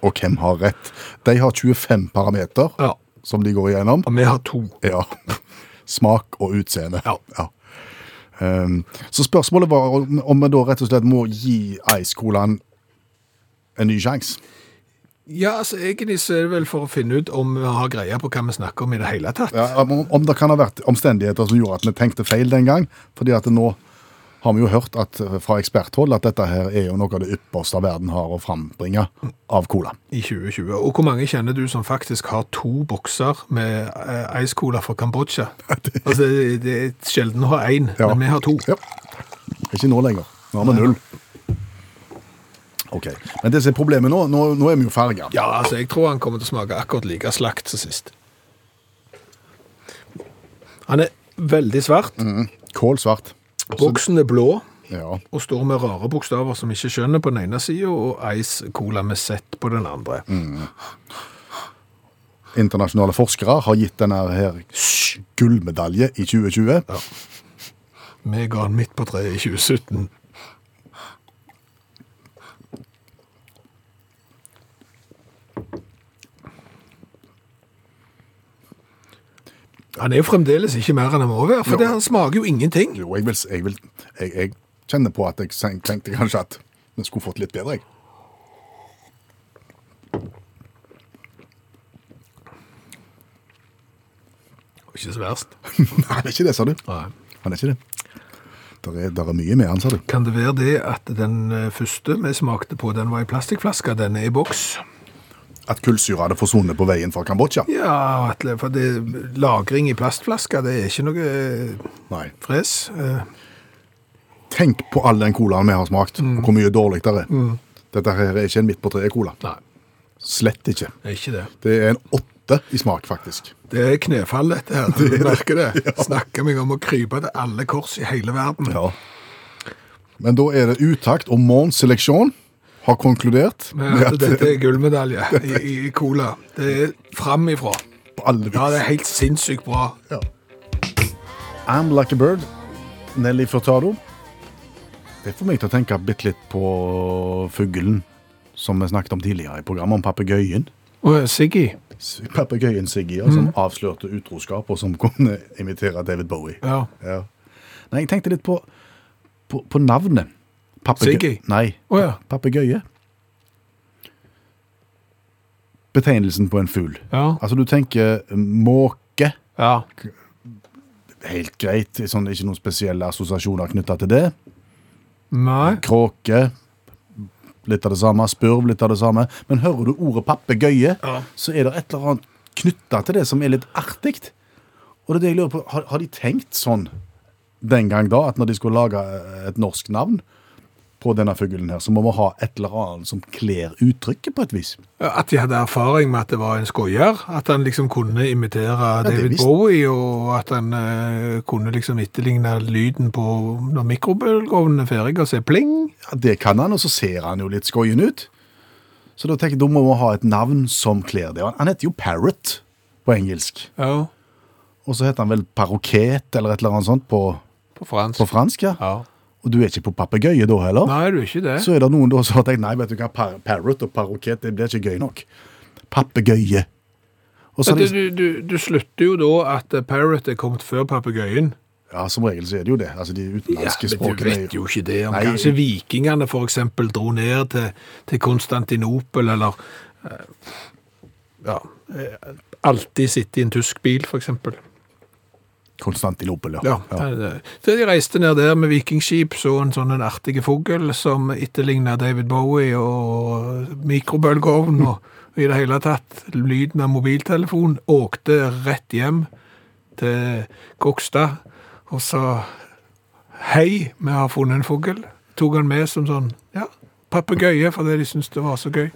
Og hvem har rett? De har 25 parameter Ja, som de går igjennom. og vi har to. Ja. Smak og utseende. Ja. Um, så spørsmålet var om om vi da rett og slett må gi Ice-colaen en ny sjanse. Ja, altså egentlig så er det vel for å finne ut om vi har greie på hva vi snakker om i det hele tatt. Ja, om, om det kan ha vært omstendigheter som gjorde at vi tenkte feil den gang. fordi at nå har vi jo hørt at, eh, fra eksperthold at dette her er jo noe av det ypperste verden har å frambringe av cola. I 2020. Og hvor mange kjenner du som faktisk har to bokser med eh, Ice Cola fra Kambodsja? [LAUGHS] Altså, det det er sjelden å ha én, Ja. men vi har to. Ja. Ikke nå lenger. Nå har vi null. Ok, Men det som er problemet nå, nå, nå er vi jo farga. Ja, altså, jeg tror han kommer til å smake akkurat like slakt som sist. Han er veldig svart. Kålsvart. Boksen er blå Ja. og står med rare bokstaver som ikke skjønner på den ene sida, og Ice Cola med Z på den andre. Internasjonale forskere har gitt denne her gullmedalje i 2020. Ja. Vi ga den midt på treet i 2017. Han er jo fremdeles ikke mer enn han må være, for det, han smaker jo ingenting. Jo, jeg, vil, jeg, vil, jeg, jeg kjenner på at jeg tenkte kanskje at den skulle fått litt bedre. jeg. Ikke så verst. [LAUGHS] Nei, det er ikke det, sa du. Nei. Han er ikke det. Der er, der er mye med han, sa du. Kan det være det at den eh, første vi smakte på, den var i plastikkflaske, den er i boks? At kullsyre hadde forsvunnet på veien fra Kambodsja. Ja, Atle, for det, lagring i plastflasker det er ikke noe eh, Nei. fres. Eh, Tenk på all den colaen vi har smakt, og hvor mye dårlig det er. Dette her er ikke en midt på treet-cola. Slett ikke. det er ikke det. Det er en åtte i smak, faktisk. Det er knefall, dette her. [LAUGHS] Du merker det. Snakker meg om å krype til alle kors i hele verden. Ja. Men da er det utakt, og Mons Seleksjon har konkludert med at dette er gullmedalje [LAUGHS] i, i cola. Det er framifrå. på alle Ja, det er helt sinnssykt bra. I'm like a bird, Nelly Furtado. Det får meg til å tenke bitte litt på fuglen som vi snakket om tidligere i programmet, om papegøyen. Og Siggy. Papegøyen Siggy, ja, som avslørte utroskap, og som kunne imitere David Bowie. Ja. Ja. Nei, jeg tenkte litt på, på, på navnet. Siggy? Nei, Oh, ja. papegøye. Betegnelsen på en fugl. Ja. Altså, du tenker måke, ja. helt greit, sånn, ikke noen spesielle assosiasjoner knyttet til det. Nei. Kråke, litt av det samme. Spurv, litt av det samme. Men hører du ordet papegøye, Ja. så er det et eller annet knyttet til det som er litt artig. Og det er det jeg lurer på, har, har de tenkt sånn den gang da, at når de skulle lage eh, et norsk navn på denne fuglen her, så må vi ha et eller annet som kler uttrykket på et vis? At de hadde erfaring med at det var en skoier. At han liksom kunne imitere ja, David Bowie, og at han uh, kunne liksom etterligne lyden på når mikrobølgeovnen er ferdig, og se pling. Ja, det kan han, og så ser han jo litt skoien ut. Så da tenker jeg, da må vi ha et navn som kler det. Han- Han heter jo Parrot på engelsk. Ja, Og så heter han vel Parroquet eller et eller annet sånt på, på fransk. på fransk, ja. Ja. Og du er ikke på papegøye da heller? Nei, du er ikke det. Så er det noen da som har tenkt nei, vet du hva, par parrot og paroket, det blir ikke gøy nok. Papegøye. Og så Men har du, de, du, du, du slutter jo da at eh, Parrot er kommet før papegøyen. Ja, som regel så er det jo det. Altså, de utenlandske men du språkene er vet jo ikke det. Om Nei. kanskje vikingene for eksempel dro ned til, til Konstantinopel, eller eh, ja, eh, alltid sitte i en tysk bil, for eksempel. Konstantinopel, ja. Ja, ja. Så de reiste ned der med vikingskip, så en sånn en artig fugl som etterlignet David Bowie og mikrobølgeovn og i det hele tatt lyden av mobiltelefon, åkte rett hjem til Kokstad og sa hei, vi har funnet en fugl. Tok han med som sånn, ja, papegøye, fordi de syntes det var så gøy.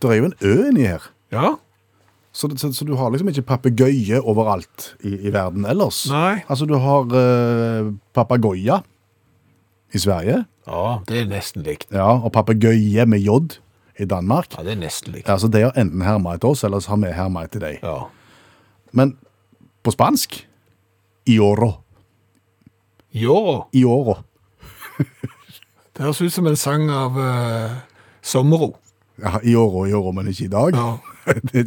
Det er jo en ø inni her. Ja, Så, så, så du har liksom ikke papegøye overalt i, i verden ellers. Nei. Altså, du har uh, papagoja i Sverige, ja det er nesten likt. ja, og papegøye med j i Danmark. Ja, det er nesten likt. Altså, de har enten herma etter oss, eller så har vi herma etter deg. Ja. Men på spansk Ioro. Ioro? Ioro. [LAUGHS] det høres ut som en sang av uh, Sommero. Ja, Ioro, Ioro, men ikke i dag. Ja. [LAUGHS] det,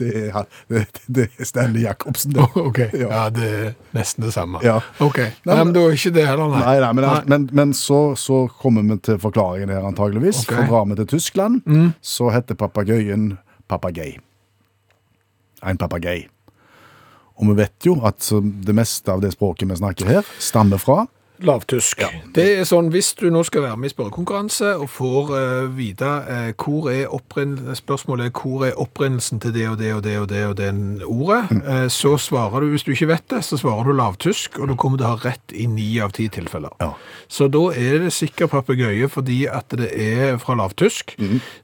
det, er, det, det er Stanley Jacobsen, det. [LAUGHS] Ok, Ja. ja, det er nesten det samme. Ja. Ok, Nei, men- det da er ikke det heller, nei. Nei, nei, men, men, men så, så kommer vi til forklaringen her antageligvis. Okay. For drar vi til Tyskland, så heter papagøyen papagei. En papagei. Og vi vet jo at det meste av det språket vi snakker her, stammer fra Lavtysk. Det er sånn, hvis du nå skal være med i spørrekonkurranse og får uh, vite uh, hvor er spørsmålet er hvor er opprinnelsen til det og det og det og det og den ordet, uh, så svarer du, hvis du ikke vet det, så svarer du lavtysk, og du kommer til å ha rett i ni av ti tilfeller. Ja. Så da er det sikkert papegøye fordi at det er fra lavtysk.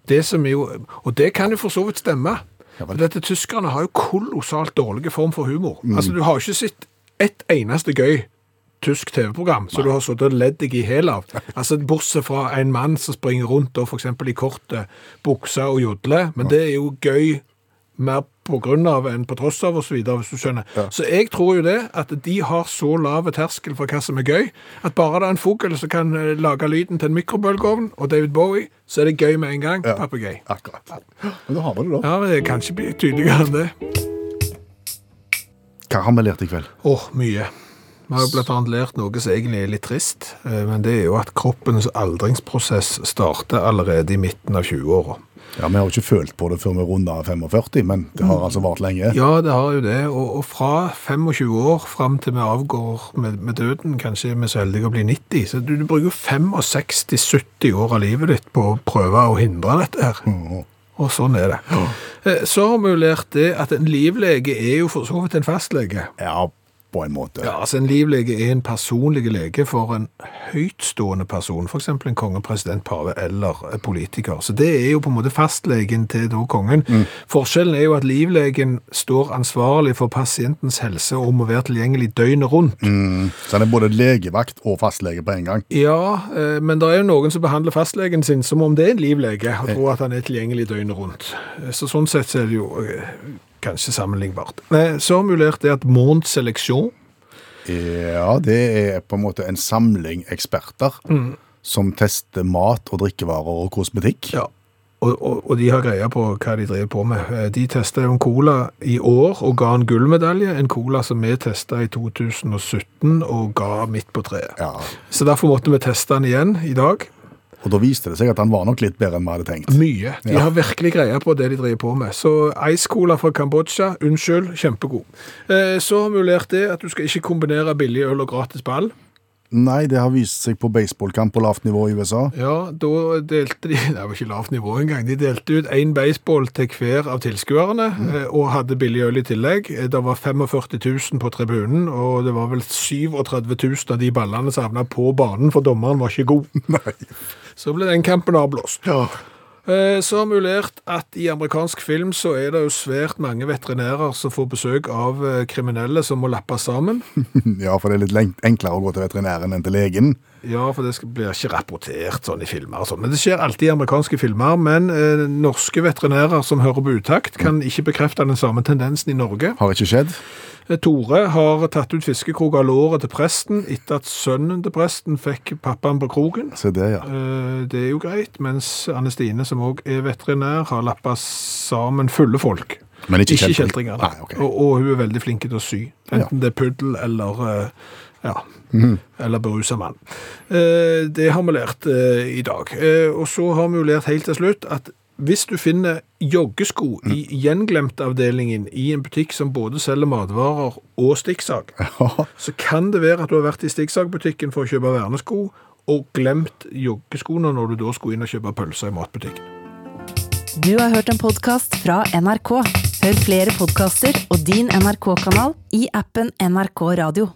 Det som jo, og det kan jo for så vidt stemme. For dette tyskerne har jo kolossalt dårlige form for humor. Altså, du har ikke sett ett eneste gøy tysk TV-program, så du har sittet og ledd deg i hæl av. [LAUGHS] Altså, bortsett fra en mann som springer rundt og eksempel i korte bukser og jodler, men det er jo gøy mer på grunn av enn på tross av, videre, hvis du skjønner. Så jeg tror jo det, at de har så lave terskel for hva som er gøy, at bare det er en fugl som kan eh, lage lyden til en mikrobølgeovn, og David Bowie, så er det gøy med en gang. Ja. Papegøy. Akkurat. Men da har vi det, da. Ja, men det kan ikke bli tydeligere enn det. Hva har vi lært i kveld? Åh, mye. Vi har jo annet lært noe som egentlig er litt trist, eh, men det er jo at kroppens aldringsprosess starter allerede i midten av 20-åra. Ja, Vi har jo ikke følt på det før vi runda 45, men det har altså vart lenge. Ja, det har jo det, og, og fra 25 år fram til vi avgår med, med døden, kanskje vi er så heldige å bli 90, så du, du bruker 65-70 år av livet ditt på å prøve å hindre dette her. Og sånn er det. Ja. Så har vi jo lært det at en livlege er jo for så vidt en fastlege. Ja, på en måte. Ja, altså En livlege er en personlig lege for en høytstående person, f.eks. en konge, president, pave eller politiker. Så det er jo på en måte fastlegen til da kongen. Forskjellen er jo at livlegen står ansvarlig for pasientens helse og må være tilgjengelig døgnet rundt. Mm. Så han er både legevakt og fastlege på en gang. Ja, eh, men det er jo noen som behandler fastlegen sin som om det er en livlege, og tror at han er tilgjengelig døgnet rundt. Eh, Så sånn sett er det jo eh, kanskje sammenlignbart. Eh, Så mulert det at Mont Selection Ja, det er på en måte en samling eksperter som tester mat og drikkevarer og kosmetikk. Ja, og, og, og de har greie på hva de driver på med. Eh, De testa en cola i år og ga en gullmedalje. En cola som vi testa i 2017 og ga midt på treet. Ja, Så derfor måtte vi teste den igjen i dag. Og da viste det seg at han var nok litt bedre enn vi hadde tenkt. Mye. De har virkelig greie på det de driver på med. Så Ice Cola fra Kambodsja, unnskyld, kjempegod. Eh, Så har vi lært det at du skal ikke kombinere billig øl og gratis ball. Nei, det har vist seg på baseballkamp på lavt nivå i USA. Ja, da delte de [LAUGHS] Det var ikke lavt nivå engang. De delte ut én baseball til hver av tilskuerne, mm. og hadde billig øl i tillegg. Eh, Det var 45 000 på tribunen, og det var vel 37 000 av de ballene som havna på banen, for dommeren var ikke god. [LAUGHS] Nei. Så ble den kampen avblåst. Ja. Så har vi jo lært at i amerikansk film så er det jo svært mange veterinærer som får besøk av eh, kriminelle som må lappe sammen. [LAUGHS] Ja, for det er litt enklere å gå til veterinæren enn til legen. Ja, for det blir ikke rapportert sånn i filmer og sånn. Men det skjer alltid i amerikanske filmer. Men eh, norske veterinærer som hører på utakt, kan ikke bekrefte den samme tendensen i Norge. Har ikke skjedd. Eh, Tore har tatt ut fiskekrok av låret til presten etter at sønnen til presten fikk pappaen på kroken. Se det, ja. Eh, Det er jo greit, mens Anne Stine, som òg er veterinær, har lappa sammen fulle folk. Men ikke Ikke kjeltringer. Nei, okay. og, og hun er veldig flink til å sy. Enten det er puddel eller, eh, Ja. Eller berusa mann. Eh, det har vi lært eh, i dag. Eh, og så har vi jo lært helt til slutt at hvis du finner joggesko i gjenglemtavdelingen i en butikk som både selger matvarer og stikksag, [LAUGHS] så kan det være at du har vært i stikksagbutikken for å kjøpe vernesko og glemt joggeskoene når du da skulle inn og kjøpe pølser i matbutikken. Du har hørt en podkast fra NRK. Hør flere podkaster og din NRK-kanal i appen NRK Radio.